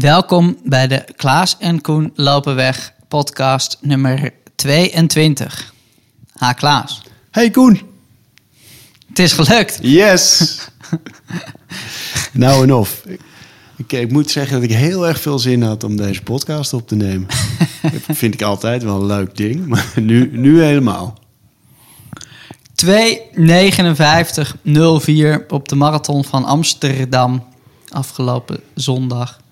Welkom bij de Klaas en Koen Lopen Weg podcast nummer 22. Ha Klaas, Hey Koen. het is gelukt. Yes. nou en of. Ik, ik moet zeggen dat ik heel erg veel zin had om deze podcast op te nemen. dat vind ik altijd wel een leuk ding, maar nu, nu helemaal. 2.59.04 op de marathon van Amsterdam afgelopen zondag.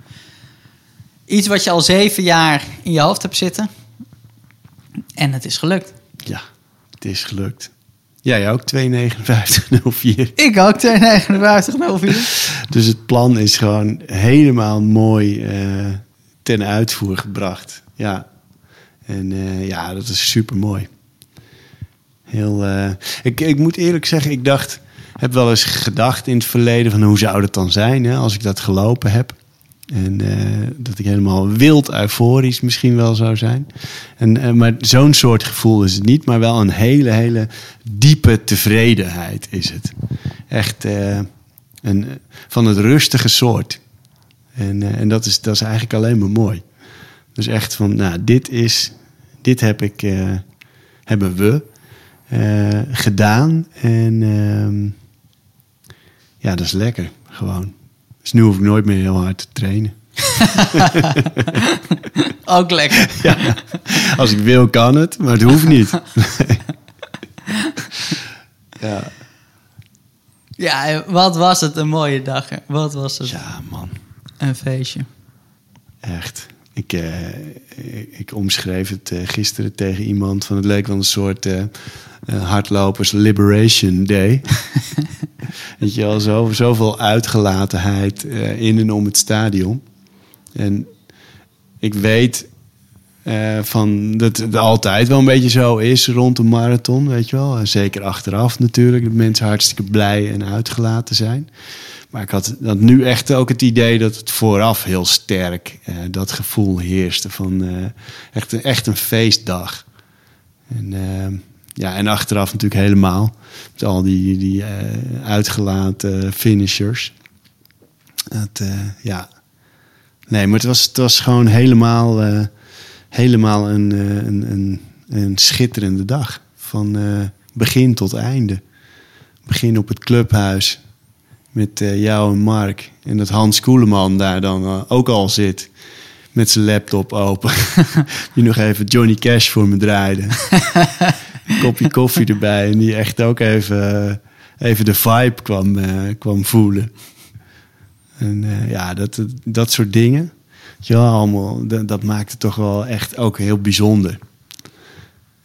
Iets wat je al zeven jaar in je hoofd hebt zitten. En het is gelukt. Ja, het is gelukt. Jij ook 2,59,04. Ik ook 2.59.04. Dus het plan is gewoon helemaal mooi eh, ten uitvoer gebracht. Ja. En eh, ja, dat is super mooi. Heel, eh, ik, ik moet eerlijk zeggen, ik dacht, heb wel eens gedacht in het verleden van hoe zou dat dan zijn hè, als ik dat gelopen heb. En eh, dat ik helemaal wild euforisch misschien wel zou zijn. En, eh, maar zo'n soort gevoel is het niet, maar wel een hele, hele diepe tevredenheid is het. Echt eh, een, van het rustige soort. En, en dat, is, dat is eigenlijk alleen maar mooi. Dus echt van, nou, dit is, dit heb ik, hebben we gedaan. En ehm, ja, dat is lekker, gewoon. Dus nu hoef ik nooit meer heel hard te trainen. Ook lekker. Ja, als ik wil kan het, maar het hoeft niet. ja. Ja, wat was het een mooie dag. hè? Wat was het ja, man. een feestje. Echt. Ik, eh, ik, ik omschreef het eh, gisteren tegen iemand van het leek wel een soort eh, eh, hardlopers liberation day. Weet je wel, zo, zoveel uitgelatenheid eh, in en om het stadion. En ik weet eh, van dat het altijd wel een beetje zo is rond een marathon, weet je wel. En zeker achteraf natuurlijk, dat mensen hartstikke blij en uitgelaten zijn. Maar ik had, nu echt ook het idee dat het vooraf heel sterk dat gevoel heerste van echt, een, echt een feestdag. En, eh, ja, en achteraf natuurlijk helemaal. Met al die, die eh, uitgelaten finishers. Het, eh, ja. Nee, maar het was, het was gewoon helemaal, eh, helemaal een, een, een, een schitterende dag. Van begin tot einde. Begin op het clubhuis met jou en Mark. En dat Hans Koeleman daar dan ook al zit. Met zijn laptop open. die nog even Johnny Cash voor me draaide. Kopje koffie erbij. En die echt ook even, eh, even de vibe kwam, eh, kwam voelen. En eh, ja, dat, dat soort dingen. Ja, allemaal, dat, dat het toch wel echt ook heel bijzonder.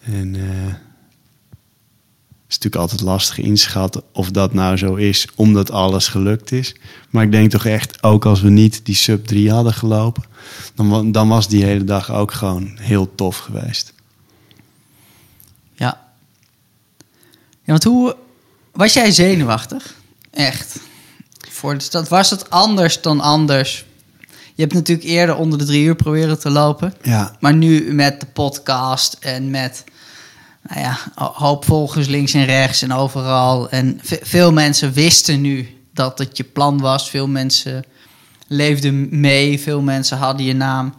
En eh, het is natuurlijk altijd lastig inschatten of dat nou zo is, omdat alles gelukt is. Maar ik denk toch echt, ook als we niet die sub 3 hadden gelopen, dan, dan was die hele dag ook gewoon heel tof geweest. Ja. Ja, want hoe was jij zenuwachtig? Echt. Voor de stad was het anders dan anders. Je hebt natuurlijk eerder onder de drie uur proberen te lopen. Ja, Maar nu met de podcast en met nou ja, hoop volgers links en rechts en overal. En ve- veel mensen wisten nu dat het je plan was. Veel mensen leefden mee. Veel mensen hadden je naam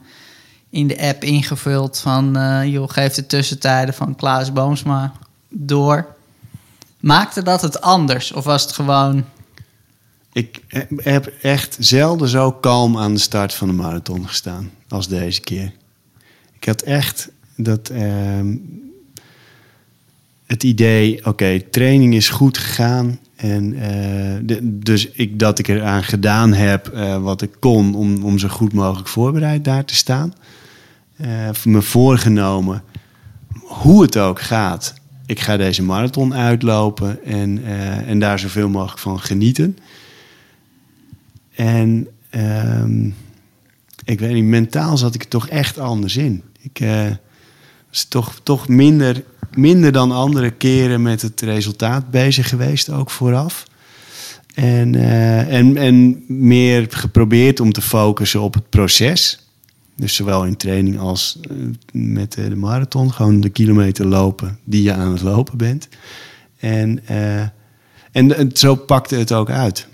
in de app ingevuld van... eh joh, geef de tussentijden van Klaas Boomsma door. Maakte dat het anders? Of was het gewoon... ik heb echt zelden zo kalm aan de start van de marathon gestaan als deze keer. Ik had echt dat, ehm, het idee, oké, training is goed gegaan. En eh, dus ik, dat ik eraan gedaan heb eh, wat ik kon om, om zo goed mogelijk voorbereid daar te staan. Eh, me voorgenomen, hoe het ook gaat, ik ga deze marathon uitlopen en, eh, en daar zoveel mogelijk van genieten. En ehm, ik weet niet, mentaal zat ik er toch echt anders in. Ik eh, was toch, toch minder, minder dan andere keren met het resultaat bezig geweest, ook vooraf. En, eh, en, en meer geprobeerd om te focussen op het proces. Dus zowel in training als eh, met eh, de marathon. Gewoon de kilometer lopen die je aan het lopen bent. En, eh, en, zo pakte het ook uit.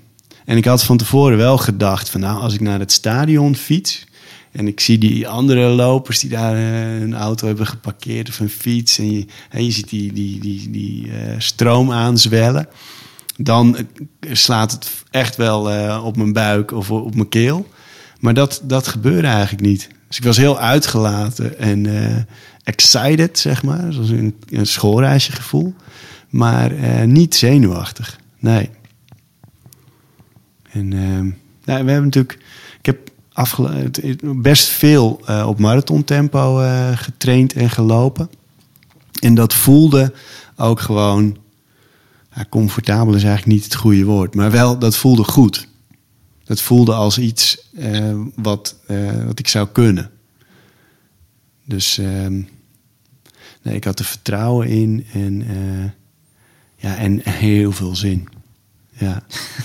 En ik had van tevoren wel gedacht van nou, als ik naar het stadion fiets en ik zie die andere lopers die daar een auto hebben geparkeerd of een fiets en je, je ziet die, die, die, die stroom aanzwellen, dan slaat het echt wel op mijn buik of op mijn keel. Maar dat, dat gebeurde eigenlijk niet. Dus ik was heel uitgelaten en excited, zeg maar. Zoals een, schoolreisje gevoel. Maar niet zenuwachtig. Nee. En nou, we hebben natuurlijk. Ik heb best veel uh, op marathontempo getraind en gelopen. En dat voelde ook gewoon. Comfortabel is eigenlijk niet het goede woord, maar wel dat voelde goed. Dat voelde als iets uh, wat, wat ik zou kunnen. Dus ehm, nee, ik had er vertrouwen in en, ja, en heel veel zin. Ja.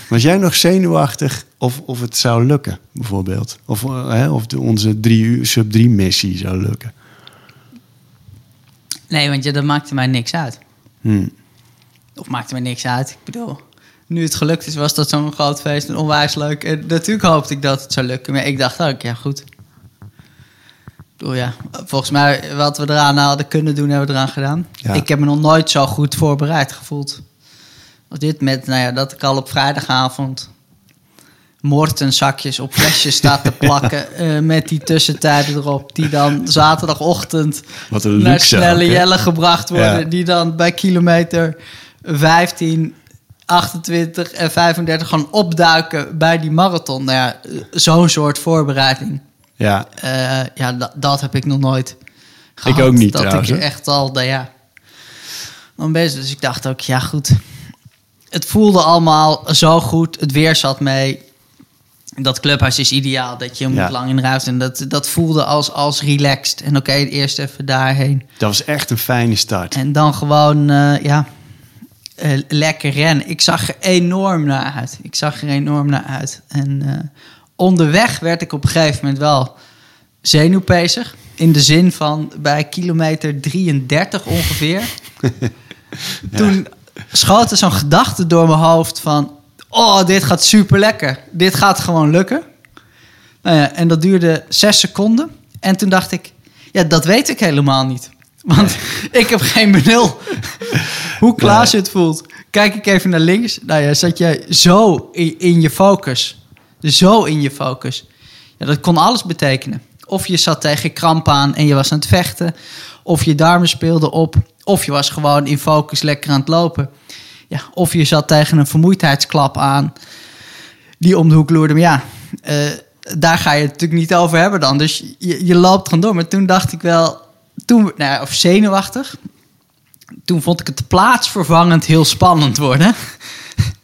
Was jij nog zenuwachtig of, of het zou lukken, bijvoorbeeld? Of, hè, of de, onze drie uur sub 3 missie zou lukken? Nee, want ja, dat maakte mij niks uit. Hmm. Of maakte mij niks uit. Ik bedoel, nu het gelukt is, was dat zo'n groot feest en onwijs leuk. En natuurlijk hoopte ik dat het zou lukken. Maar ik dacht ook, ja goed. Bedoel, ja, volgens mij, wat we eraan hadden kunnen doen, hebben we eraan gedaan. Ja. Ik heb me nog nooit zo goed voorbereid gevoeld. Als dit met, nou ja, dat ik al op vrijdagavond Mortenzakjes op flesjes staat te plakken. uh, met die tussentijden erop. Die dan zaterdagochtend Wat een naar snelle jellen gebracht worden. Ja. Die dan bij kilometer 15, 28 en 35 gewoon opduiken bij die marathon. Nou ja, zo'n soort voorbereiding. Ja, Eh, ja, dat, dat heb ik nog nooit gehad. ook niet Dat trouwens, ik hè? echt al, nou ja, dan bezig. Dus ik dacht ook, ja goed. Het voelde allemaal zo goed. Het weer zat mee. Dat clubhuis is ideaal. Dat je moet Ja. lang in de ruimte. En dat, dat voelde als, als relaxed. En oké, eerst even daarheen. dat was echt een fijne start. En dan gewoon, eh, ja, eh, lekker rennen. Ik zag er enorm naar uit. Ik zag er enorm naar uit. En eh, onderweg werd ik op een gegeven moment wel zenuwpezig. In de zin van bij kilometer 33 ongeveer. Toen schoot er zo'n gedachte door mijn hoofd van... Oh, dit gaat super lekker. Dit gaat gewoon lukken. Nou ja, en dat duurde zes seconden. En toen dacht ik, ja, dat weet ik helemaal niet. Want ik heb geen benul hoe Klaas het voelt. Kijk ik even naar links. Nou ja, zat jij zo in, in je focus. Zo in je focus. Ja, dat kon alles betekenen. Of je zat tegen kramp aan en je was aan het vechten. Of je darmen speelden op. Of je was gewoon in focus lekker aan het lopen. Ja, of je zat tegen een vermoeidheidsklap aan. Die om de hoek loerde. Maar ja, eh, daar ga je het natuurlijk niet over hebben dan. Dus je, je loopt gewoon door. Maar toen dacht ik wel... Toen, nou of zenuwachtig. Toen vond ik het plaatsvervangend heel spannend worden.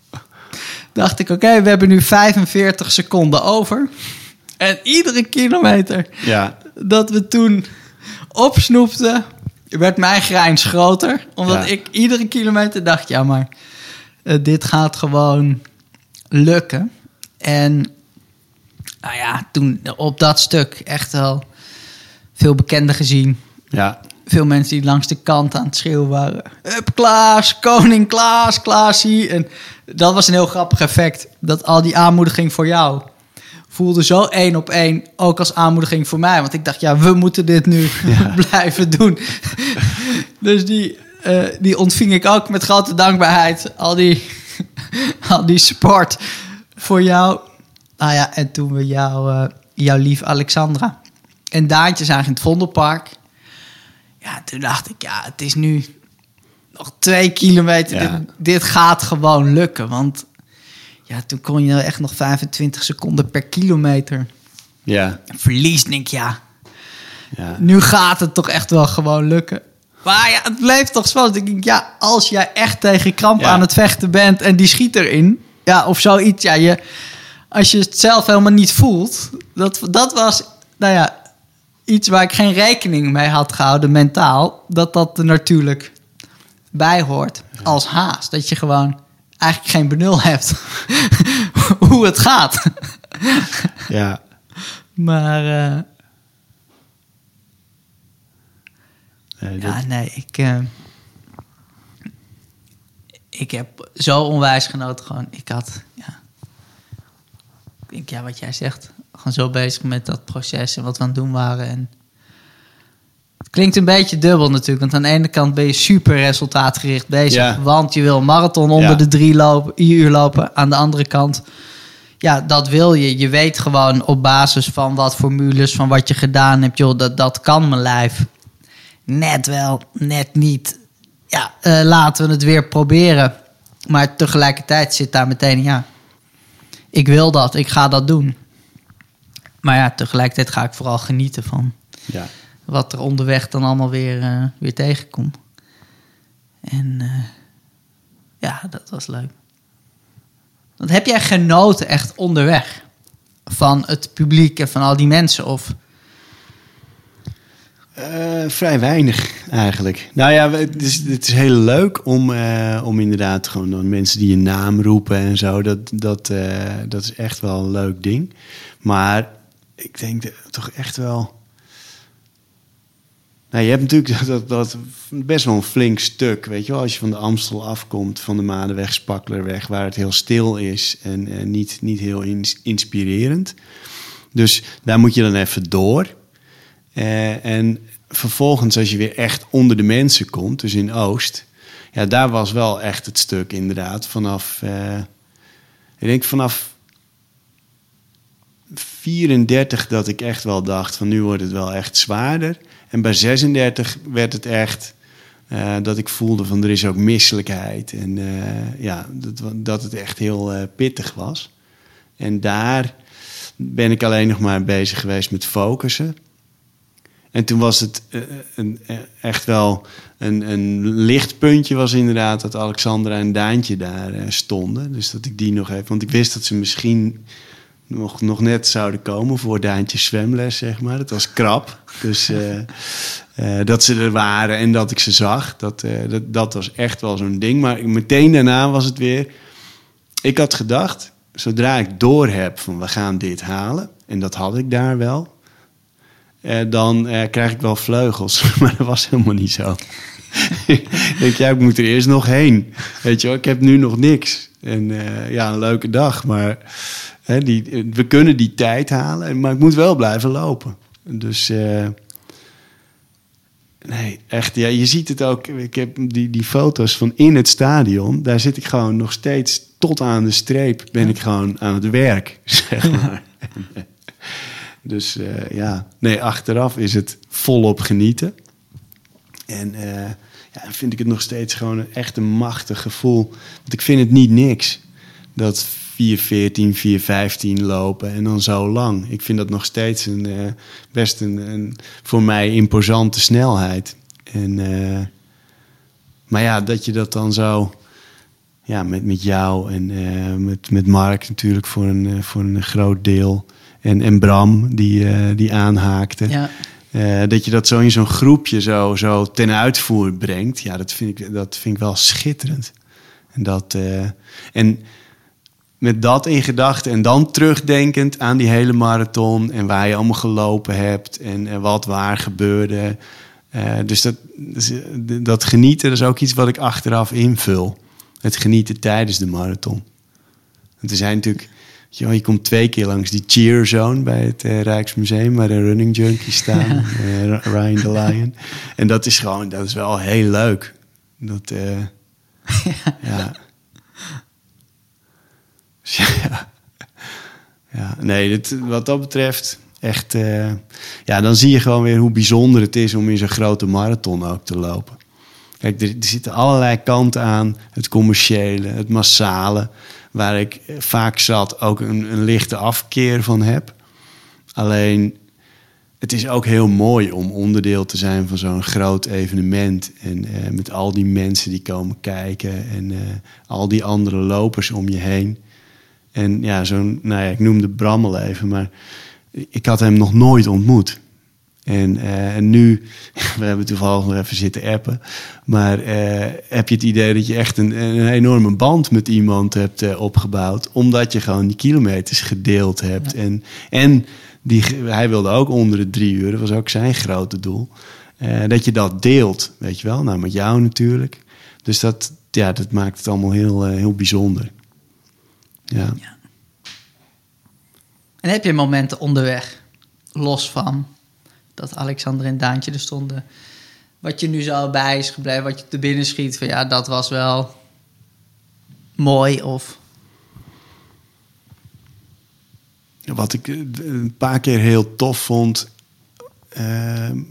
dacht ik, oké, we hebben nu 45 seconden over. En iedere kilometer Ja, dat we toen opsnoepten, werd mijn grijns groter. Omdat Ja. ik iedere kilometer dacht, ja, maar eh, dit gaat gewoon lukken. En nou ja, toen op dat stuk echt wel veel bekenden gezien. Ja, Veel mensen die langs de kant aan het schreeuwen waren. Hup, Klaas, koning Klaas, Klaasie. En dat was een heel grappig effect. Dat al die aanmoediging voor jou voelde zo één op één ook als aanmoediging voor mij. Want ik dacht, ja, we moeten dit nu blijven doen. dus die, eh, die ontving ik ook met grote dankbaarheid. Al die, al die support voor jou. Nou ja, en toen we jou, eh, jouw lief Alexandra en Daantje zagen in het Vondelpark. Ja, toen dacht ik, ja, het is nu nog twee kilometer. Ja. Dit, dit gaat gewoon lukken. Want ja, toen kon je echt nog 25 seconden per kilometer ja, verliezen. Denk ik, ja, ja. nu gaat het toch echt wel gewoon lukken. Maar ja, het bleef toch spannend. Ik denk, ja, als jij echt tegen kramp Ja. aan het vechten bent en die schiet erin, ja, of zoiets, ja, je, als je het zelf helemaal niet voelt, dat, dat was, nou ja, iets waar ik geen rekening mee had gehouden mentaal, dat dat er natuurlijk bij hoort als haast. Dat je gewoon eigenlijk geen benul hebt hoe het gaat. ja. Maar eh, Nee, dat- Ja, nee, ik, eh, ik heb zo onwijs genoten gewoon. Ik had, ja, denk, ja, wat jij zegt, gewoon zo bezig met dat proces en wat we aan het doen waren. En het klinkt een beetje dubbel natuurlijk, want aan de ene kant ben je super resultaatgericht bezig, Ja. want je wil marathon onder Ja. de drie lopen, uur lopen. Aan de andere kant, ja, dat wil je. Je weet gewoon op basis van wat formules, van wat je gedaan hebt, joh, dat, dat kan mijn lijf. Net wel, net niet. Ja, eh, laten we het weer proberen. Maar tegelijkertijd zit daar meteen, ja, ik wil dat, ik ga dat doen. Maar ja, tegelijkertijd ga ik vooral genieten van Ja. wat er onderweg dan allemaal weer, eh, weer tegenkomt. En eh, ja, dat was leuk. Want heb jij genoten echt onderweg? Van het publiek en van al die mensen? Of Eh, vrij weinig eigenlijk. Nou ja, het is, het is heel leuk om, om inderdaad gewoon dan mensen die je naam roepen en zo. Dat, dat, dat is echt wel een leuk ding. Maar ik denk de- toch echt wel. Nou, je hebt natuurlijk dat, dat best wel een flink stuk, weet je. Als je van de Amstel afkomt, van de Madenweg, Spaklerweg, waar het heel stil is en niet, niet heel ins- inspirerend. Dus daar moet je dan even door. Eh, en vervolgens, als je weer echt onder de mensen komt, dus in Oost, ja, daar was wel echt het stuk inderdaad. Vanaf, eh, ik denk vanaf 34 dat ik echt wel dacht van nu wordt het wel echt zwaarder. En bij 36 werd het echt eh, dat ik voelde van er is ook misselijkheid. En eh, ja, dat, dat het echt heel eh, pittig was. En daar ben ik alleen nog maar bezig geweest met focussen. En toen was het een, echt wel een, een lichtpuntje was inderdaad dat Alexandra en Daantje daar stonden. Dus dat ik die nog even... Want ik wist dat ze misschien nog, nog net zouden komen voor Daantje zwemles, zeg maar. Dat was krap. Dus eh, eh, dat ze er waren en dat ik ze zag, dat, eh, dat, dat was echt wel zo'n ding. Maar meteen daarna was het weer... Ik had gedacht, zodra ik door heb van we gaan dit halen... en dat had ik daar wel... Dan krijg ik wel vleugels. Maar dat was helemaal niet zo. ik denk, ja, ik moet er eerst nog heen. Weet je wel, ik heb nu nog niks. En ja, een leuke dag. Maar die, we kunnen die tijd halen. Maar ik moet wel blijven lopen. Dus eh, nee, echt. Ja, je ziet het ook. Ik heb die, die foto's van in het stadion. Daar zit ik gewoon nog steeds tot aan de streep. Ben ik gewoon aan het werk, zeg maar. Dus eh, ja, nee, achteraf is het volop genieten. En eh, ja, vind ik het nog steeds gewoon een echt een machtig gevoel. Want ik vind het niet niks. Dat 4.14, 4.15 lopen en dan zo lang. Ik vind dat nog steeds een, eh, best een, een voor mij imposante snelheid. En, eh, maar ja, dat je dat dan zo ja, met, met jou en eh, met, met Mark natuurlijk voor een, voor een groot deel. En, en Bram, die, die aanhaakte. ja, dat je dat zo in zo'n groepje zo, zo ten uitvoer brengt. Ja, dat vind ik, dat vind ik wel schitterend. En, dat, en met dat in gedachten en dan terugdenkend aan die hele marathon... en waar je allemaal gelopen hebt en, en wat waar gebeurde. Eh, dus dat, dus, eh, dat genieten dat is ook iets wat ik achteraf invul. Het genieten tijdens de marathon. Want er zijn natuurlijk... Joh, je komt twee keer langs die cheer zone bij het eh, Rijksmuseum, waar de running junkies staan, eh, Ryan the Lion. En dat is gewoon, dat is wel heel leuk. Dat, eh, ja. Dus ja. Ja, nee, wat dat betreft, echt, eh, ja, dan zie je gewoon weer hoe bijzonder het is om in zo'n grote marathon ook te lopen. Kijk, er, zitten allerlei kanten aan. Het commerciële, het massale. Waar ik vaak zat ook een, een lichte afkeer van heb. Alleen, het is ook heel mooi om onderdeel te zijn van zo'n groot evenement. En eh, met al die mensen die komen kijken. En eh, al die andere lopers om je heen. En ja, zo'n, nou ja, ik noemde Bram al even, maar ik had hem nog nooit ontmoet. En, eh, en nu, we hebben toevallig nog even zitten appen, maar eh, heb je het idee dat je echt een, een enorme band met iemand hebt eh, opgebouwd, omdat je gewoon die kilometers gedeeld hebt. En, en die, hij wilde ook onder de drie uur, dat was ook zijn grote doel. Dat je dat deelt, weet je wel, nou met jou natuurlijk. Dus dat, ja, dat maakt het allemaal heel, heel bijzonder. Ja. Ja. En heb je momenten onderweg, los van dat Alexander en Daantje er stonden, wat je nu zo bij is gebleven, wat je te binnen schiet van ja, dat was wel mooi of... Wat ik eh, een paar keer heel tof vond. ehm,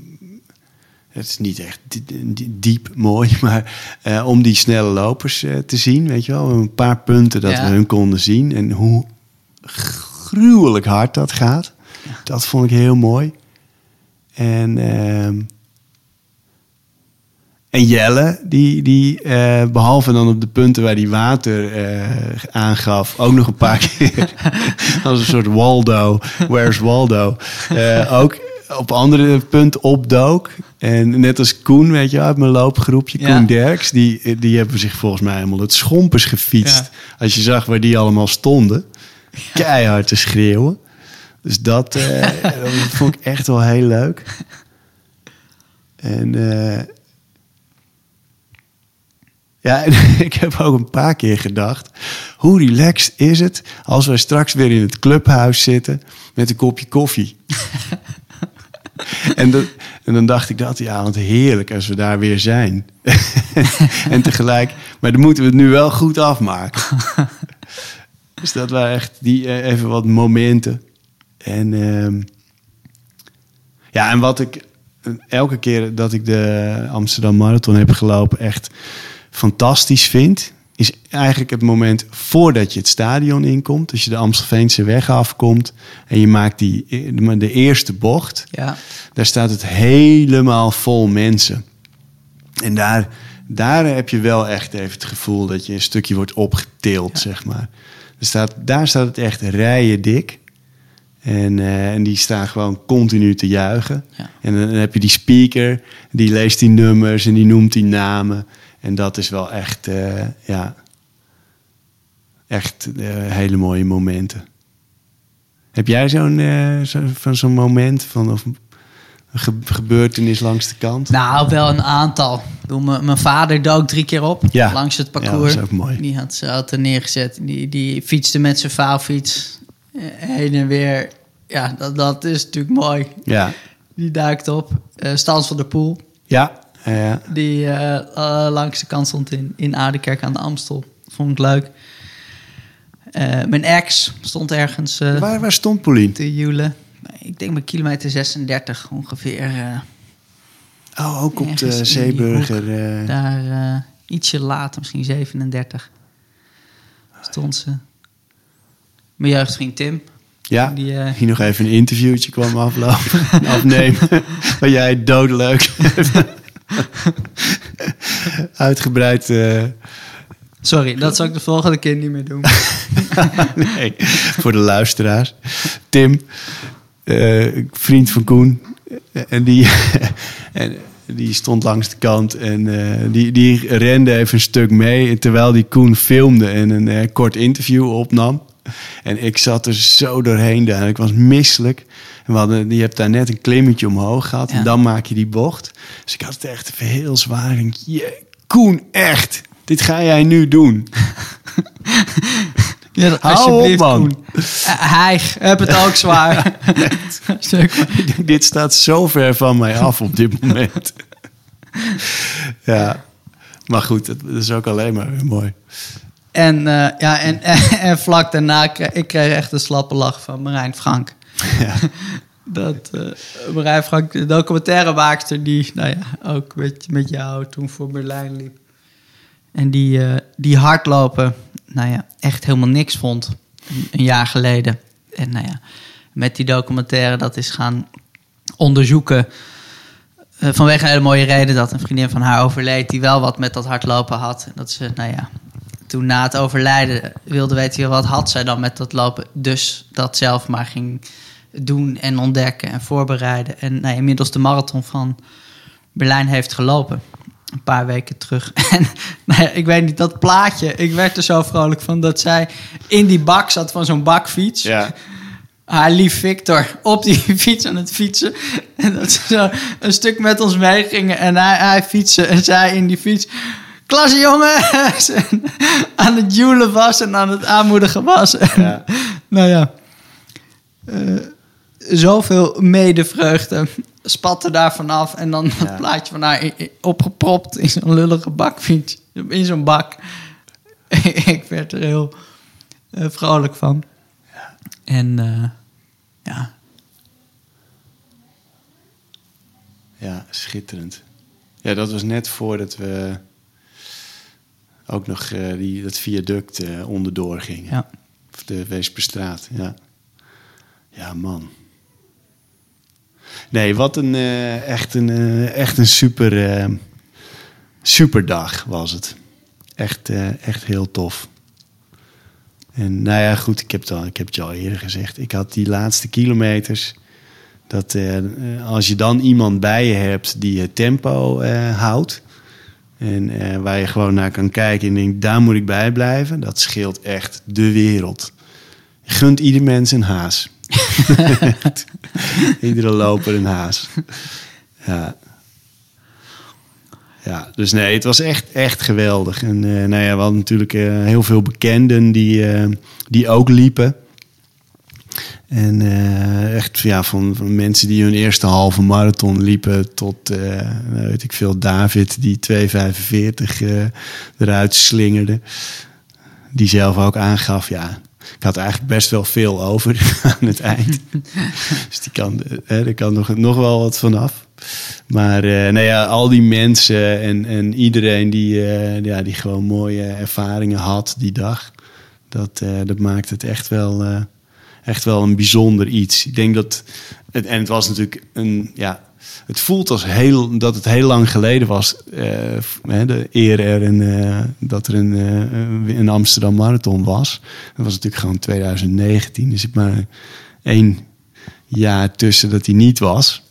het is niet echt di- di- diep mooi, maar eh, om die snelle lopers eh, te zien, weet je wel. Een paar punten dat Ja. we hun konden zien. En hoe gruwelijk hard dat gaat. Dat vond ik heel mooi. En, ehm, en Jelle, die, die eh, behalve dan op de punten waar die water aangaf, ook nog een paar keer als een soort Waldo, where's Waldo, ook op andere punten opdook. En net als Koen, weet je, uit mijn loopgroepje, Ja. Koen Derks, die, die hebben zich volgens mij helemaal het schompers gefietst. Ja. Als je zag waar die allemaal stonden, keihard te schreeuwen. Dus dat, eh, dat vond ik echt wel heel leuk. En eh, ja, ik heb ook een paar keer gedacht: hoe relaxed is het als wij straks weer in het clubhuis zitten met een kopje koffie? en, dat, en dan dacht ik dat, ja, want heerlijk als we daar weer zijn. en tegelijk, maar dan moeten we het nu wel goed afmaken. dus dat waren echt die, eh, even wat momenten. En ehm, ja, en wat ik eh, elke keer dat ik de Amsterdam Marathon heb gelopen echt fantastisch vind, is eigenlijk het moment voordat je het stadion inkomt. Als je de Amstelveense weg afkomt en je maakt die, de, eerste bocht. Ja, Daar staat het helemaal vol mensen. En daar, daar heb je wel echt even het gevoel dat je een stukje wordt opgetild, zeg maar. Er staat, daar staat het echt rijen dik. En, eh, en die staan gewoon continu te juichen. Ja. En dan heb je die speaker, die leest die nummers en die noemt die namen. En dat is wel echt, eh, ja, echt eh, hele mooie momenten. Heb jij zo'n eh, zo, van zo'n moment van of een ge- gebeurtenis langs de kant? nou wel een aantal. Mijn vader dook drie keer op Ja. langs het Ja, parcours. dat is ook mooi. Die had ze had er neergezet. Die, die fietste met zijn eh, heen en weer. Ja, dat, dat is natuurlijk mooi. Ja, Die duikt op. Eh Stans van der Poel, ja, ja, die eh, eh, langs de kant stond in, in Aardekerk aan de Amstel. Vond ik leuk. Eh, mijn ex stond ergens Waar, waar stond Paulien? te joelen. Ik denk bij kilometer 36 ongeveer. Oh, ook op de Zeeburger. Daar ietsje later, misschien 37, stond ze. Mijn jeugdvriend Tim. ja, Die, die nog even een interviewtje kwam aflopen, afnemen. Waar jij doodleuk uitgebreid... eh, Sorry, dat zal ik de volgende keer niet meer doen. nee, voor de luisteraars. Tim, eh, vriend van Koen. En die, en die stond langs de kant en eh, die, die rende even een stuk mee. Terwijl die Koen filmde en een kort interview opnam. En ik zat er zo doorheen daar. Ik was misselijk. En we hadden, je hebt daar net een klimmetje omhoog gehad. Ja. En dan maak je die bocht. Dus ik had het echt even heel zwaar. En ik, "Jee, Koen, echt. Dit ga jij nu doen. Ja, dat- Hou op, man. Eh, hij, heb het ook zwaar. Dit staat zo ver van mij af op dit moment. ja, maar goed, het is ook alleen maar weer mooi. En, eh, ja, en, en, en vlak daarna ik kreeg echt een slappe lach van Marijn Frank. Dat eh Marijn Frank, de documentairemaakster, die nou ja, ook met, met jou toen voor Berlijn liep. En die, eh, die hardlopen, nou ja, echt helemaal niks vond. Een, jaar geleden. En nou ja, met die documentaire dat is gaan onderzoeken. eh, vanwege een hele mooie reden dat een vriendin van haar overleed... die wel wat met dat hardlopen had. En dat ze, nou ja, toen na het overlijden wilde weten... wat had zij dan met dat lopen. Dus dat zelf maar ging doen en ontdekken en voorbereiden. En nou, inmiddels de marathon van Berlijn heeft gelopen. Een paar weken terug. En nou ja, ik weet niet, dat plaatje... ik werd er zo vrolijk van dat zij in die bak zat van zo'n bakfiets ja, haar lief Victor op die fiets aan het fietsen. En dat ze zo een stuk met ons meegingen. En hij, hij fietsen en zij in die fiets. Klasse jongens! En aan het joelen was en aan het aanmoedigen was. En, Ja. Nou ja. eh, zoveel medevreugde spatte daar vanaf. En dan Ja. het plaatje van haar opgepropt in zo'n lullige bakfiets. In zo'n bak. ik werd er heel eh, vrolijk van. En eh, ja, Ja, schitterend. Ja, dat was net voordat we ook nog eh, die, dat viaduct onderdoor gingen. ja. Of de Weesperstraat, ja. Ja, man. Nee, wat een eh, echt een, eh, echt een super, super dag was het. Echt, echt heel tof. En nou ja, goed, ik heb, het al, ik heb al eerder gezegd. Ik had die laatste kilometers. Dat als je dan iemand bij je hebt die het tempo houdt. En waar je gewoon naar kan kijken en denkt, daar moet ik bij blijven. Dat scheelt echt de wereld. Gunt ieder mens een haas. Iedere loper een haas. Ja. Ja, dus nee, het was echt, echt geweldig. En eh, nou ja, we hadden natuurlijk eh, heel veel bekenden die, eh, die ook liepen. En echt ja, van, van mensen die hun eerste halve marathon liepen tot, nou weet ik veel, David die 2,45 eh, eruit slingerde. Die zelf ook aangaf, ja, ik had eigenlijk best wel veel over aan het eind. dus die kan, eh, er kan nog, nog wel wat vanaf. Maar eh, nou ja, al die mensen en, en iedereen die, eh, ja, die gewoon mooie ervaringen had die dag. Dat, eh, dat maakt het echt wel, echt wel een bijzonder iets. Ik denk dat. Het, en het was natuurlijk een. Ja, het voelt als heel, dat het heel lang geleden was. eh, de eer er een, eh, dat er een, eh, een Amsterdam Marathon was. Dat was natuurlijk gewoon 2019. Er zit maar één jaar tussen dat hij niet was.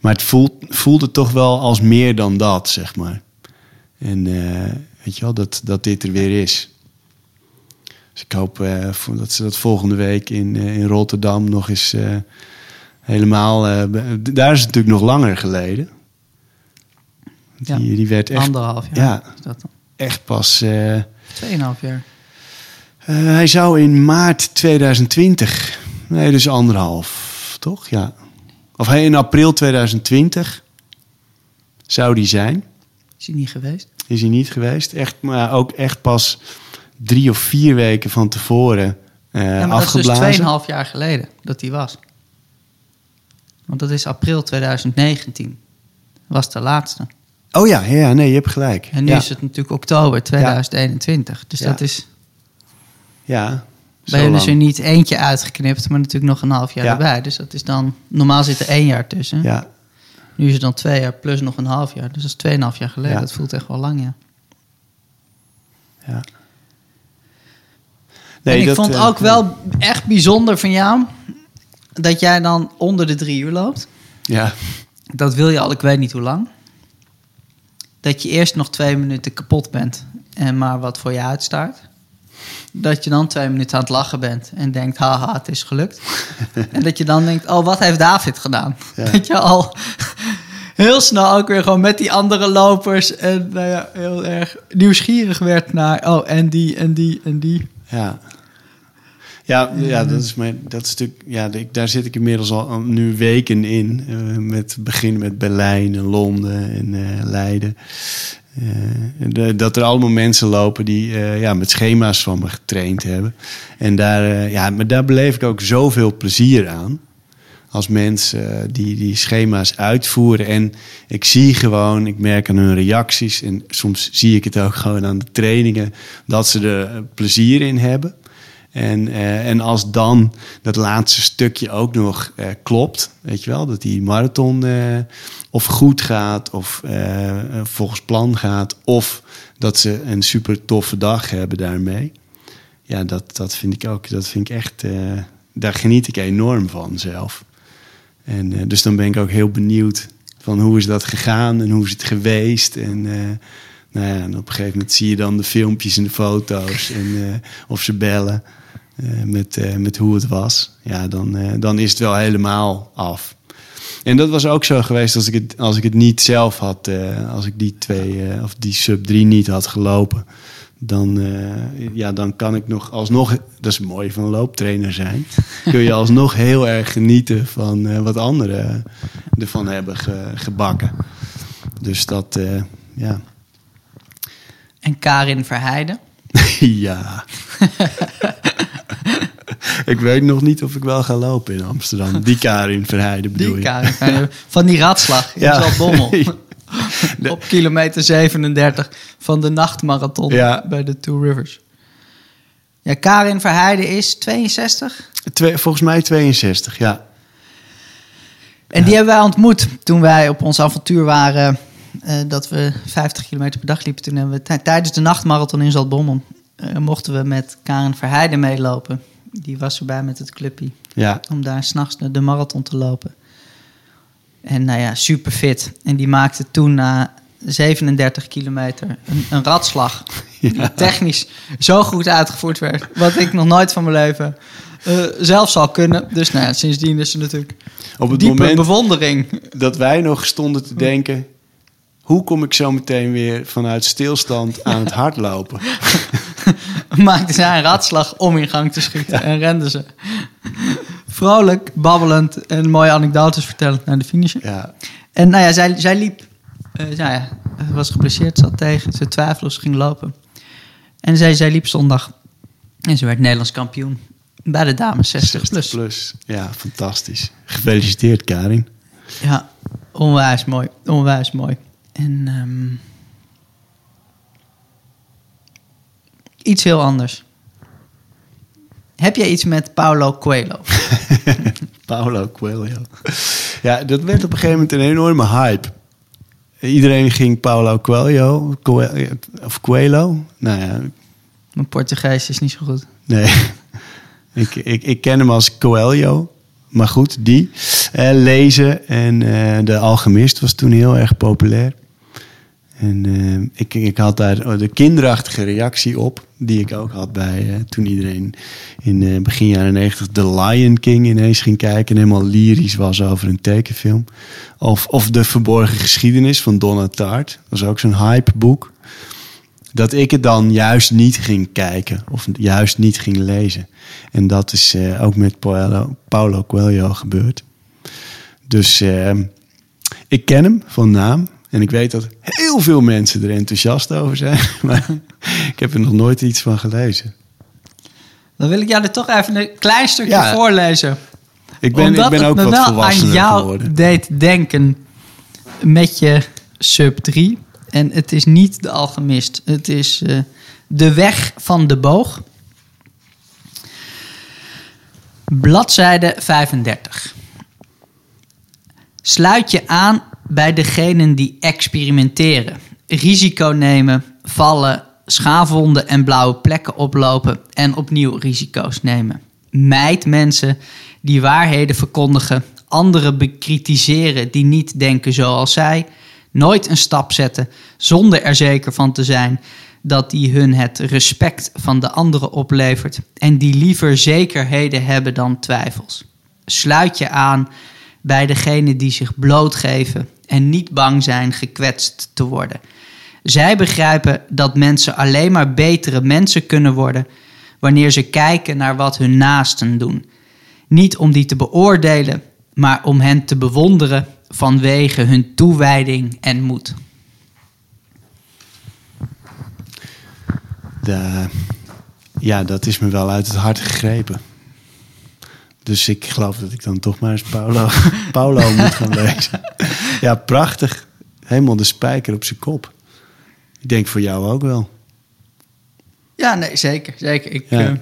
Maar het voelt, voelde toch wel als meer dan dat, zeg maar. En weet je wel, dat, dat dit er weer is. Dus ik hoop dat ze dat volgende week in, in Rotterdam nog eens helemaal... eh, daar is het natuurlijk nog langer geleden. Die, Ja. die werd echt, anderhalf jaar. Ja. is dat dan? echt pas... eh, Tweeënhalf jaar. eh, hij zou in maart 2020... Nee, dus anderhalf, toch? Ja. Of hij in april 2020 zou die zijn. Is hij niet geweest? Is hij niet geweest. Echt, maar ook echt pas drie of vier weken van tevoren ja, maar dat is dus afgeblazen. 2,5 jaar geleden dat hij was. Want dat is april 2019. Was de laatste. oh ja, ja, nee, je hebt gelijk. En nu ja. is het natuurlijk oktober 2021. Dus dat is Ja, bij hun is lang. er niet eentje uitgeknipt, maar natuurlijk nog een half jaar Ja. erbij. Dus dat is dan, normaal zit er één jaar tussen. Ja, Nu is het dan twee jaar plus nog een half jaar. Dus dat is tweeënhalf jaar geleden. Dat voelt echt wel lang, ja. ja. en ik dat, vond eh, ook wel echt bijzonder van jou dat jij dan onder de drie uur loopt. Ja, Dat wil je al, ik weet niet hoe lang. Dat je eerst nog twee minuten kapot bent en maar wat voor je uitstaart. Dat je dan twee minuten aan het lachen bent en denkt, haha, het is gelukt. en dat je dan denkt, oh, wat heeft David gedaan? Ja. Dat je al heel snel ook weer gewoon met die andere lopers en nou ja, heel erg nieuwsgierig werd naar, oh, en die, en die, en die. ja. Ja, ja, dat is mijn, dat is natuurlijk, ja, daar zit ik inmiddels al nu weken in. eh, met begin met Berlijn en Londen en eh, Leiden. Eh, dat er allemaal mensen lopen die ja, met schema's van me getraind hebben. En daar, ja, maar daar beleef ik ook zoveel plezier aan. Als mensen die die schema's uitvoeren. En ik zie gewoon, ik merk aan hun reacties. En soms zie ik het ook gewoon aan de trainingen. Dat ze er plezier in hebben. En, eh, en als dan dat laatste stukje ook nog eh, klopt, weet je wel, dat die marathon eh, of goed gaat of volgens plan gaat, of dat ze een super toffe dag hebben daarmee. Ja, dat, dat vind ik ook, dat vind ik echt, daar geniet ik enorm van zelf. En dus dan ben ik ook heel benieuwd van hoe is dat gegaan en hoe is het geweest. En, eh, nou ja, op een gegeven moment zie je dan de filmpjes en de foto's en of ze bellen met, eh, met hoe het was. Ja, dan, eh, dan is het wel helemaal af. En dat was ook zo geweest als ik het, als ik het niet zelf had, eh, als ik die twee eh, of die sub 3 niet had gelopen. dan, eh, ja, dan kan ik nog alsnog, dat is mooi van looptrainer zijn, kun je alsnog heel erg genieten van eh, wat anderen ervan hebben ge- gebakken. Dus dat, eh, ja. En Karin Verheijden. ja. ik weet nog niet of ik wel ga lopen in Amsterdam. Die Karin Verheijden bedoel Die je? Karin Verheijden. Van die ratslag in Ja. Zaltbommel. De- Op kilometer 37 van de nachtmarathon Ja. bij de Two Rivers. Ja, Karin Verheijden is 62. Twee, volgens mij 62, ja. En die hebben wij ontmoet toen wij op ons avontuur waren. eh, dat we 50 kilometer per dag liepen. Toen hebben we tij- tijdens de nachtmarathon in Zaltbommel... eh, mochten we met Karin Verheijden meelopen. Die was erbij met het clubje. Ja, Om daar s'nachts de marathon te lopen. En nou ja, super fit. En die maakte toen na 37 kilometer een, een ratslag. Die technisch zo goed uitgevoerd werd. Wat ik nog nooit van mijn leven eh, zelf zal kunnen. Dus nou ja, sindsdien is ze natuurlijk op het diepe moment bewondering. dat wij nog stonden te denken... hoe kom ik zo meteen weer vanuit stilstand aan het hardlopen? maakte zij een ratslag om in gang te schieten. En rende ze. Vrolijk, babbelend en mooie anekdotes vertellend naar de finish. Ja, En nou ja, zij, zij liep. nou ja, was geblesseerd, zat tegen. Ze twijfelde ze ging lopen. En zij, zij liep zondag. En ze werd Nederlands kampioen. Bij de dames 60 plus. plus. Ja, fantastisch. Gefeliciteerd, Karin. Ja, onwijs mooi. Onwijs mooi. En ehm, iets heel anders. Heb jij iets met Paulo Coelho? Paulo Coelho. Ja, dat werd op een gegeven moment een enorme hype. Iedereen ging Paulo Coelho, Coelho of Coelho. Nou ja, Mijn Portugees is niet zo goed. nee. ik, ik, ik ken hem als Coelho. Maar goed, die. Eh, lezen en eh, de Alchemist was toen heel erg populair. En eh, ik, ik had daar de kinderachtige reactie op, die ik ook had bij eh, toen iedereen in eh, begin jaren 90 The Lion King ineens ging kijken en helemaal lyrisch was over een tekenfilm. Of, of De Verborgen Geschiedenis van Donna dat was ook zo'n hypeboek. Dat ik het dan juist niet ging kijken of juist niet ging lezen. En dat is ook met Paulo, Paulo Coelho gebeurd. Dus ik ken hem van naam. En ik weet dat heel veel mensen er enthousiast over zijn. Maar ik heb er nog nooit iets van gelezen. Dan wil ik jou er toch even een klein stukje Ja. voorlezen. Ik ben, Omdat ik ben ook me wat wel aan volwassener jou geworden. deed denken met je sub 3. En het is niet de alchemist. Het is eh, de weg van de boog. Bladzijde 35. Sluit je aan bij degenen die experimenteren, risico nemen, vallen, schaafwonden en blauwe plekken oplopen en opnieuw risico's nemen. Mijd mensen die waarheden verkondigen, anderen bekritiseren die niet denken zoals zij, nooit een stap zetten zonder er zeker van te zijn dat die hun het respect van de anderen oplevert en die liever zekerheden hebben dan twijfels. Sluit je aan bij degenen die zich blootgeven en niet bang zijn gekwetst te worden. Zij begrijpen dat mensen alleen maar betere mensen kunnen worden wanneer ze kijken naar wat hun naasten doen. Niet om die te beoordelen, maar om hen te bewonderen vanwege hun toewijding en moed. De, ja, dat is me wel uit het hart gegrepen. Dus ik geloof dat ik dan toch maar eens Paulo, Paulo moet gaan lezen. Ja, prachtig. Helemaal de spijker op zijn kop. Ik denk voor jou ook wel. Ja, nee, zeker. zeker. Ik, Ja. eh,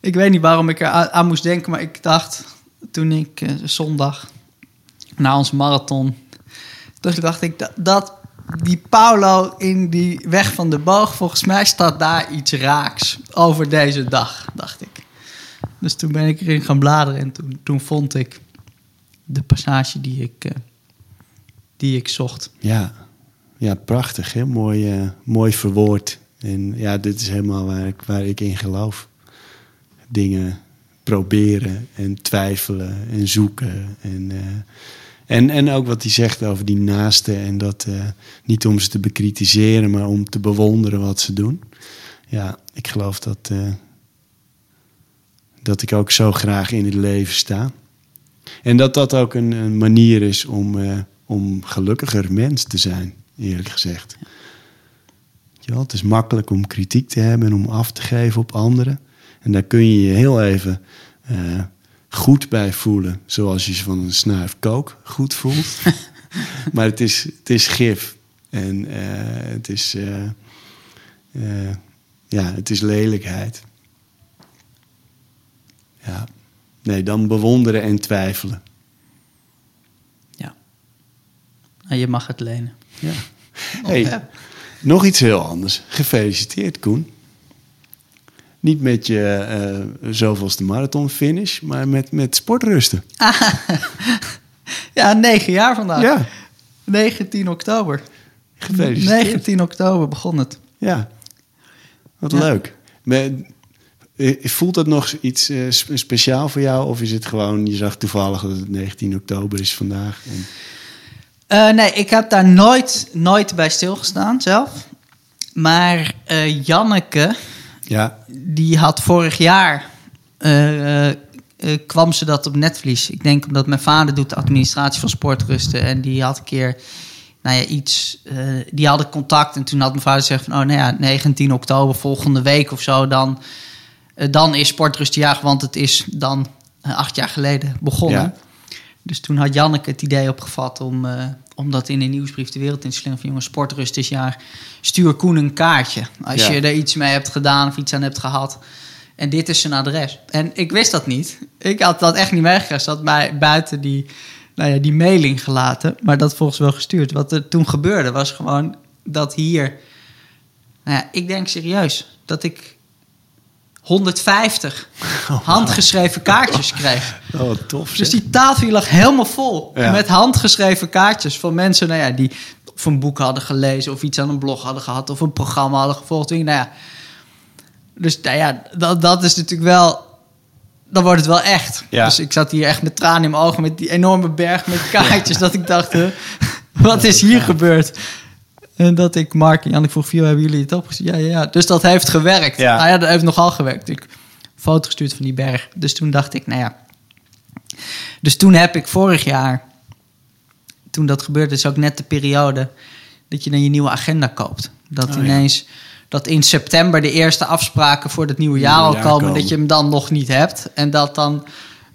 ik weet niet waarom ik er aan, aan moest denken, maar ik dacht toen ik eh, zondag na ons marathon, toen dacht ik dat, dat die Paulo in die weg van de boog, volgens mij staat daar iets raaks over deze dag, dacht ik. Dus toen ben ik erin gaan bladeren en toen, toen vond ik de passage die ik, eh, die ik zocht. Ja, ja prachtig. Heel mooi, eh, mooi verwoord. En ja, dit is helemaal waar ik, waar ik in geloof. Dingen proberen en twijfelen en zoeken. En, eh, En, en ook wat hij zegt over die naasten. En dat niet om ze te bekritiseren, maar om te bewonderen wat ze doen. Ja, ik geloof dat, dat ik ook zo graag in het leven sta. En dat dat ook een, een manier is om, eh, om gelukkiger mens te zijn, eerlijk gezegd. Ja, het is makkelijk om kritiek te hebben en om af te geven op anderen. En daar kun je je heel even eh, goed bij voelen. Zoals je je van een snuif kook goed voelt. maar het is, het is gif. En eh, het, is, ja, het is lelijkheid. Ja. Nee, dan bewonderen en twijfelen. Ja. Nou, je mag het lenen. Ja. Hey, nog iets heel anders. Gefeliciteerd, Koen. Niet met je eh zoveelste marathonfinish, maar met, met sportrusten. Ja, negen jaar vandaag. Ja, 19 oktober. gefeliciteerd. 19 oktober begon het. Ja, wat Ja. leuk. Eh, Voelt dat nog iets eh, spe- speciaal voor jou? Of is het gewoon, je zag toevallig dat het 19 oktober is vandaag? En, Eh, nee, ik heb daar nooit, nooit bij stilgestaan zelf. Maar eh, Janneke, ja, die had vorig jaar... kwam ze dat op netvlies. Ik denk omdat mijn vader doet de administratie van sportrusten. En die had een keer nou ja, iets... die hadden contact en toen had mijn vader gezegd van... oh, nou ja, 19 oktober volgende week of zo... dan, dan is sportrustjaar, want het is dan eh, acht jaar geleden begonnen. Ja. Dus toen had Janneke het idee opgevat om, eh, om dat in een nieuwsbrief de wereld in te slingen. Van jongens, sportrust is jaar. Stuur Koen een kaartje. Als Ja. je er iets mee hebt gedaan of iets aan hebt gehad. En dit is zijn adres. En ik wist dat niet. Ik had dat echt niet meegekregen. Ze had mij buiten die, nou ja, die mailing gelaten. Maar dat volgens wel gestuurd. Wat er toen gebeurde was gewoon dat hier... Nou ja, ik denk serieus dat ik 150 handgeschreven kaartjes kreeg. oh, wat tof. Dus zeg. die tafel lag helemaal vol Ja. met handgeschreven kaartjes van mensen nou ja, die of een boek hadden gelezen of iets aan een blog hadden gehad of een programma hadden gevolgd. Nou ja. Dus nou ja, dat, dat is natuurlijk wel. Dan wordt het wel echt. Ja. Dus ik zat hier echt met tranen in mijn ogen met die enorme berg met kaartjes. Dat ik dacht, wat is hier gebeurd? En dat ik Mark en Jan, ik vroeg, "Vio, hebben jullie het opgestuurd? Ja, ja, ja. Dus dat heeft gewerkt. Ja. Nou ja, dat heeft nogal gewerkt. Ik foto gestuurd van die berg. Dus toen dacht ik, nou ja. Dus toen heb ik vorig jaar, toen dat gebeurde, is ook net de periode dat je dan je nieuwe agenda koopt. Dat Oh, ja. ineens, dat in september de eerste afspraken voor het nieuwe jaar Nieuwe al jaar komen, komen. dat je hem dan nog niet hebt. En dat dan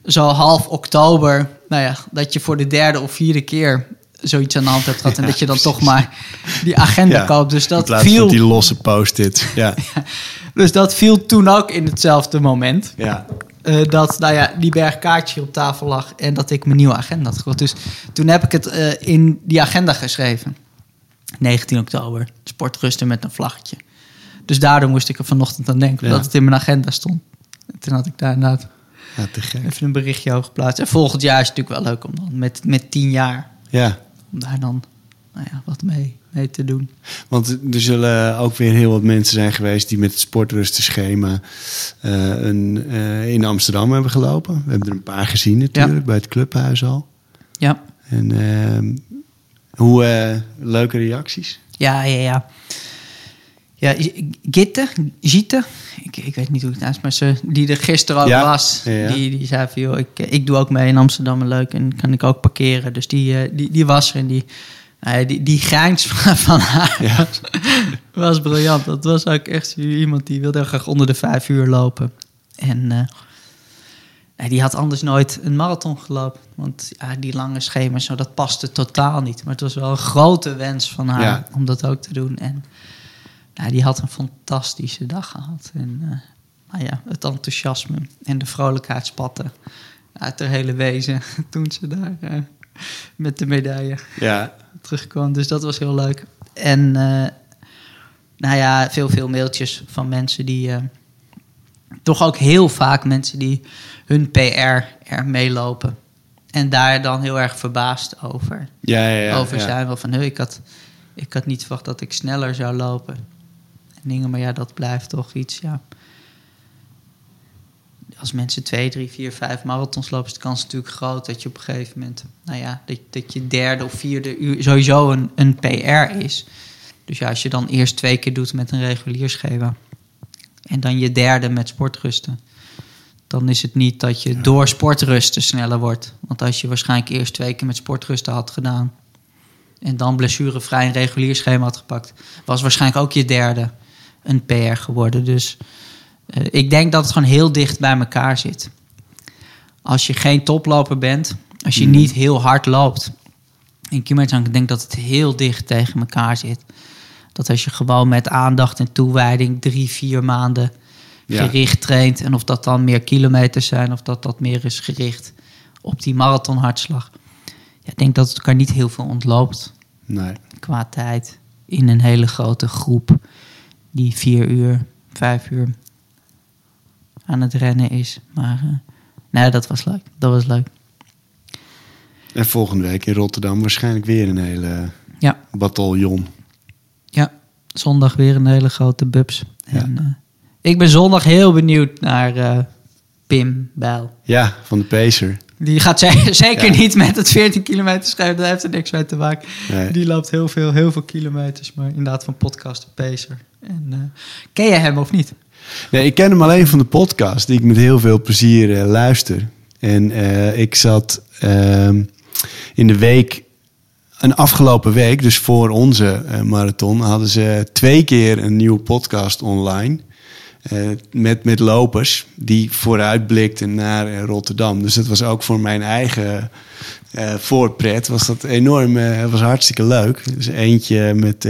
zo half oktober, nou ja, dat je voor de derde of vierde keer zoiets aan de hand hebt gehad. en dat je dan precies. toch maar die agenda Ja, koopt. Dus dat viel. van die losse post-its. Ja, Dus dat viel toen ook in hetzelfde moment. ja. Eh, dat nou ja, die berg kaartje hier op tafel lag en dat ik mijn nieuwe agenda had gekocht. Dus toen heb ik het eh, in die agenda geschreven. 19 oktober, sportrusten met een vlaggetje. Dus daardoor moest ik er vanochtend aan denken, dat het in mijn agenda stond. En toen had ik daar inderdaad ja, te gek. even een berichtje over geplaatst. En volgend jaar is het natuurlijk wel leuk om dan met, met 10 jaar, Ja, om daar dan nou ja, wat mee, mee te doen. want er zullen ook weer heel wat mensen zijn geweest die met het sportrustenschema eh, een, eh, in Amsterdam hebben gelopen. We hebben er een paar gezien natuurlijk, bij het clubhuis al. Ja, En ehm, hoe eh, leuke reacties? Ja, ja, ja. Ja, Gitte, Gitte, ik, ik weet niet hoe het naast, maar ze, die er gisteren ook Ja, was, ja. Die, die zei van, joh, ik, ik doe ook mee in Amsterdam leuk en kan ik ook parkeren. Dus die, eh, die, die was er en die, nou die, die grijns van, van haar Ja. was briljant. Dat was ook echt iemand die wilde heel graag onder de vijf uur lopen. En eh, die had anders nooit een marathon gelopen. Want ja, die lange schema's, zo, dat paste totaal niet. Maar het was wel een grote wens van haar Ja. om dat ook te doen. En nou, die had een fantastische dag gehad. En eh, nou ja, het enthousiasme en de vrolijkheid spatten uit haar hele wezen toen ze daar eh, met de medaille Ja, terugkwam. Dus dat was heel leuk. En eh, nou ja, veel, veel mailtjes van mensen die... toch ook heel vaak mensen die hun PR er meelopen. En daar dan heel erg verbaasd over, ja, ja. ja, over ja. zijn. Wel van, "Huh, ik had, ik had niet verwacht dat ik sneller zou lopen. En dingen, maar ja, dat blijft toch iets, ja... als mensen twee, drie, vier, vijf marathons lopen, is de kans natuurlijk groot dat je op een gegeven moment, nou ja, dat, dat je derde of vierde uur sowieso een, een PR is. Dus ja, als je dan eerst twee keer doet met een regulier schema en dan je derde met sportrusten, dan is het niet dat je door sportrusten sneller wordt. Want als je waarschijnlijk eerst twee keer met sportrusten had gedaan en dan blessurevrij een regulier schema had gepakt, was waarschijnlijk ook je derde een PR geworden. Dus uh, ik denk dat het gewoon heel dicht bij elkaar zit. Als je geen toploper bent, als je Mm. niet heel hard loopt in ik denk dat het heel dicht tegen elkaar zit. Dat als je gewoon met aandacht en toewijding drie, vier maanden Ja. gericht traint. En of dat dan meer kilometers zijn of dat dat meer is gericht op die marathonhartslag. Ja, ik denk dat het elkaar niet heel veel ontloopt Nee. qua tijd in een hele grote groep die vier uur, vijf uur aan het rennen is. Maar eh, nee, dat was leuk. Dat was leuk. En volgende week in Rotterdam waarschijnlijk weer een hele Ja, bataljon. ja. Zondag weer een hele grote bubs. Ja. En, eh, ik ben zondag heel benieuwd naar eh, Pim Bijl. Ja, van de Pacer. Die gaat ze- zeker Ja. niet met het 14 kilometer schrijven. Daar heeft er niks mee te maken. Nee. Die loopt heel veel, heel veel kilometers. Maar inderdaad van podcast de Pacer. En, eh, ken je hem of niet? Nee, ik ken hem alleen van de podcast, die ik met heel veel plezier eh, luister. En eh, ik zat ehm, in de week, een afgelopen week, dus voor onze marathon, hadden ze twee keer een nieuwe podcast online. Eh, met, met lopers die vooruitblikten naar eh, Rotterdam. Dus dat was ook voor mijn eigen eh voorpret. Was dat enorm, eh, was hartstikke leuk. Dus eentje met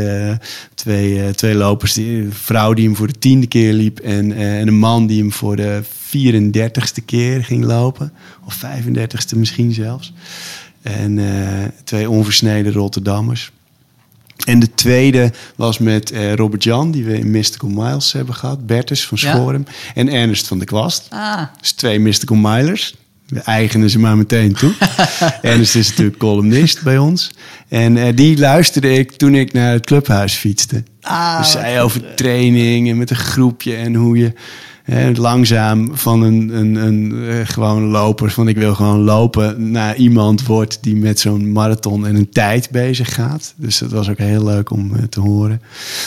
twee, twee lopers. Die, een vrouw die hem voor de tiende keer liep. En, en een man die hem voor de 34ste keer ging lopen. Of 35ste misschien zelfs. En twee onversneden Rotterdammers. En de tweede was met eh, Robert Jan, die we in Mystical Miles hebben gehad. Bertus van Ja. Schorum. En Ernest van der Kwast. Ah, Dus twee Mystical Milers. We eigenen ze maar meteen toe. Ernest is natuurlijk columnist bij ons. En eh, die luisterde ik toen ik naar het clubhuis fietste. Ah, dus wat zij over training en met een groepje en hoe je langzaam van een, een, een eh, gewoon loper, van ik wil gewoon lopen, naar iemand wordt die met zo'n marathon en een tijd bezig gaat. Dus dat was ook heel leuk om eh, te horen.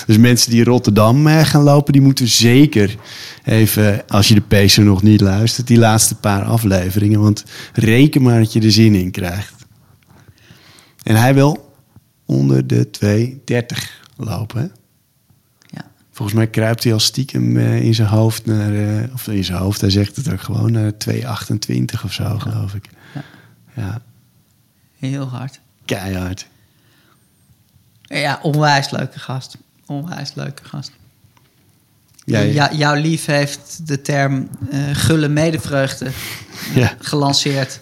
Dus mensen die Rotterdam eh, gaan lopen, die moeten zeker even, als je de Pacer nog niet luistert, die laatste paar afleveringen. Want reken maar dat je er zin in krijgt. En hij wil onder de 2,30 lopen. Volgens mij kruipt hij al stiekem eh, in zijn hoofd naar... eh, of in zijn hoofd, hij zegt het ook gewoon, naar 2,28 of zo, geloof ik. Ja. Ja, Heel hard. keihard. Ja, onwijs leuke gast. Onwijs leuke gast. Ja. Ja, jouw lief heeft de term eh, gulle medevreugde ja. gelanceerd.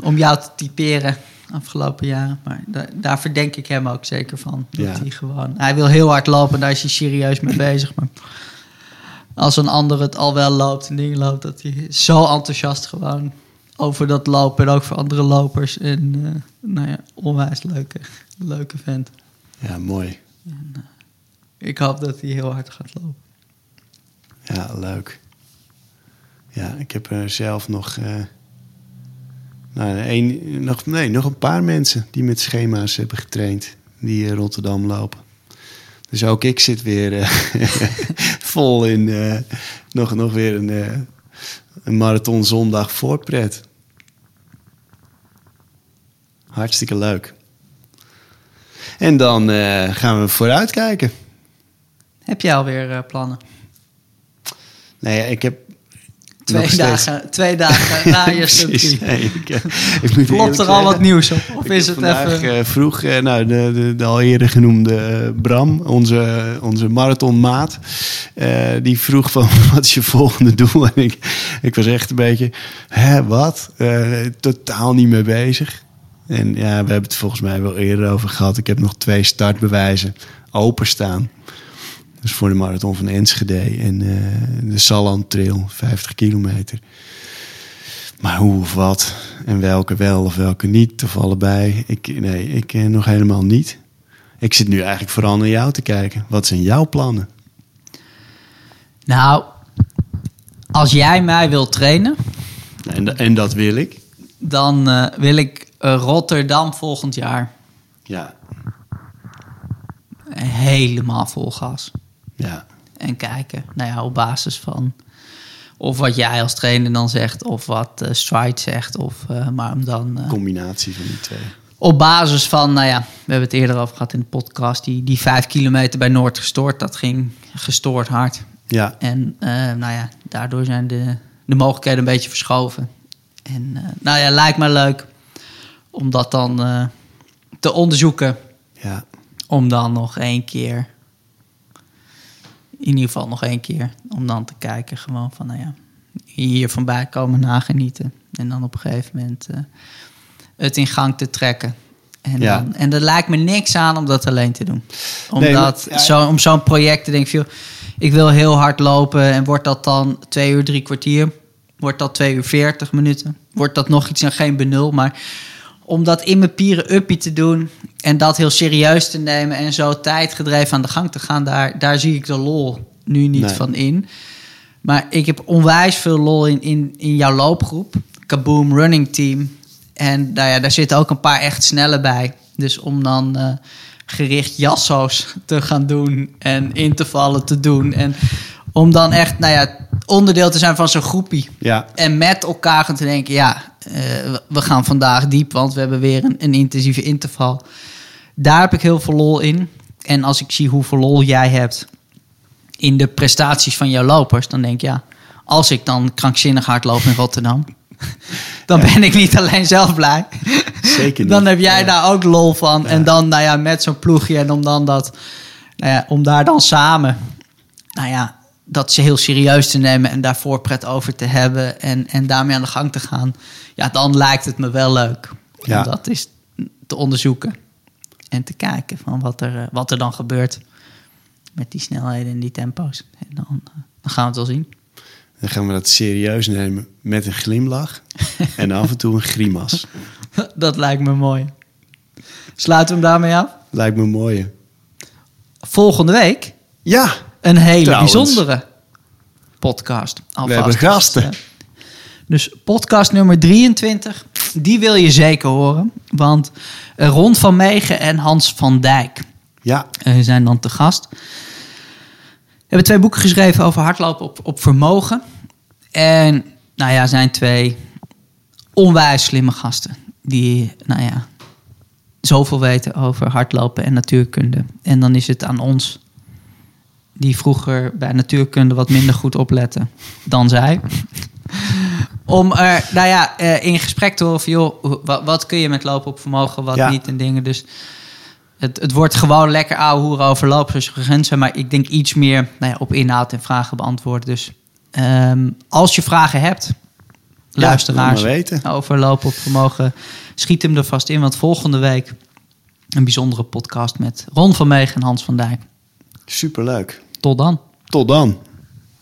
Om jou te typeren afgelopen jaren. Maar da- daar verdenk ik hem ook zeker van. Dat Ja. hij gewoon... Hij wil heel hard lopen, daar is hij serieus mee bezig. Maar als een ander het al wel loopt en dingen loopt... dat hij zo enthousiast gewoon over dat lopen... en ook voor andere lopers. En eh, nou ja, onwijs leuke, leuke vent. Ja, mooi. Ik hoop dat hij heel hard gaat lopen. Ja, leuk. Ja, ik heb er zelf nog... eh, nou, een, nog, nee, nog een paar mensen die met schema's hebben getraind. Die in Rotterdam lopen. Dus ook ik zit weer eh, vol in eh, nog, nog weer een, eh, een marathon zondag voorpret. Hartstikke leuk. En dan eh, gaan we vooruitkijken. Heb jij alweer eh, plannen? Nee, ik heb Twee dagen, twee dagen na je. 3. Nee, ik, eh, Klopt er al wat nieuws op? Of ik is het vandaag, even... eh, vroeg, eh, nou, de, de, de al eerder genoemde Bram, onze, onze marathonmaat, die vroeg van, wat is je volgende doel? En ik, ik was echt een beetje, hè, wat? Totaal niet mee bezig. En ja, we hebben het volgens mij wel eerder over gehad. Ik heb nog twee startbewijzen openstaan. Dus voor de marathon van Enschede en eh, de Salland Trail, 50 kilometer. Maar hoe of wat en welke wel of welke niet of allebei. Ik, nee, ik eh, nog helemaal niet. Ik zit nu eigenlijk vooral naar jou te kijken. Wat zijn jouw plannen? Nou, Als jij mij wilt trainen, En, en dat wil ik. dan eh, wil ik Rotterdam volgend jaar Ja, helemaal vol gas. Ja, En kijken, nou ja, op basis van of wat jij als trainer dan zegt, of wat eh, Stride zegt, of eh, maar om dan eh, combinatie van die twee. op basis van, nou ja, we hebben het eerder over gehad in de podcast, die, die vijf kilometer bij Noord gestoord, dat ging gestoord hard. Ja, En nou ja, daardoor zijn de, de mogelijkheden een beetje verschoven. En nou ja, lijkt me leuk om dat dan te onderzoeken. ja, Om dan nog één keer, in ieder geval nog één keer, om dan te kijken gewoon van, nou ja, hier van bij komen nagenieten. En dan op een gegeven moment eh, het in gang te trekken. En, Ja. dan, en er lijkt me niks aan om dat alleen te doen. Omdat zo, om zo'n project te denken, joh, ik wil heel hard lopen en wordt dat dan twee uur, drie kwartier? Wordt dat twee uur, veertig minuten? Wordt dat nog iets en geen benul? Maar om dat in mijn pieren uppie te doen en dat heel serieus te nemen en zo tijdgedreven aan de gang te gaan, daar, daar zie ik de lol nu niet Nee. van in. Maar ik heb onwijs veel lol in, in, in jouw loopgroep, Kaboom Running Team. En nou ja, daar zitten ook een paar echt snelle bij. Dus om dan eh, gericht jasso's te gaan doen en in te vallen te doen. En om dan echt, nou ja, onderdeel te zijn van zo'n groepie. ja, En met elkaar gaan te denken, ja, eh, we- gaan vandaag diep, want we hebben weer een, een intensieve interval. Daar heb ik heel veel lol in. En als ik zie hoeveel lol jij hebt in de prestaties van jouw lopers, dan denk ik, ja, als ik dan krankzinnig hard loop in Rotterdam, dan ben ik niet alleen zelf blij. zeker niet. Dan heb jij daar ook lol van. En dan, nou ja, met zo'n ploegje en om dan dat, nou ja, om daar dan samen, nou ja, dat ze heel serieus te nemen en daarvoor pret over te hebben en, en daarmee aan de gang te gaan. Ja, dan lijkt het me wel leuk. Ja. Om dat is te onderzoeken en te kijken van wat er, eh, wat er dan gebeurt met die snelheden en die tempo's. En dan, eh, dan gaan we het wel zien. Dan gaan we dat serieus nemen met een glimlach en af en toe een grimas. dat lijkt me mooi. Sluiten we hem daarmee af? Lijkt me mooi. Volgende week Ja, een hele Trouwens. bijzondere podcast. Alvast. hebben gasten. Dus, podcast nummer 23, die wil je zeker horen. Want Ron van Meegen en Hans van Dijk ja, eh, zijn dan te gast. We hebben twee boeken geschreven over hardlopen op, op vermogen. En nou ja, zijn twee onwijs slimme gasten. Die, nou ja, zoveel weten over hardlopen en natuurkunde. En dan is het aan ons, die vroeger bij natuurkunde wat minder goed opletten dan zij. Om er, nou ja, eh, in gesprek te horen van, joh, wat, wat kun je met lopen op vermogen, wat Ja. niet en dingen. Dus het, het wordt gewoon lekker ouwe hoeren over bent. Maar ik denk iets meer nou ja, op inhoud en vragen beantwoorden. Dus ehm, als je vragen hebt, luisteraars, weten. over lopen op vermogen, schiet hem er vast in. Want volgende week een bijzondere podcast met Ron van Meegen en Hans van Dijk. superleuk. Tot dan. Tot dan.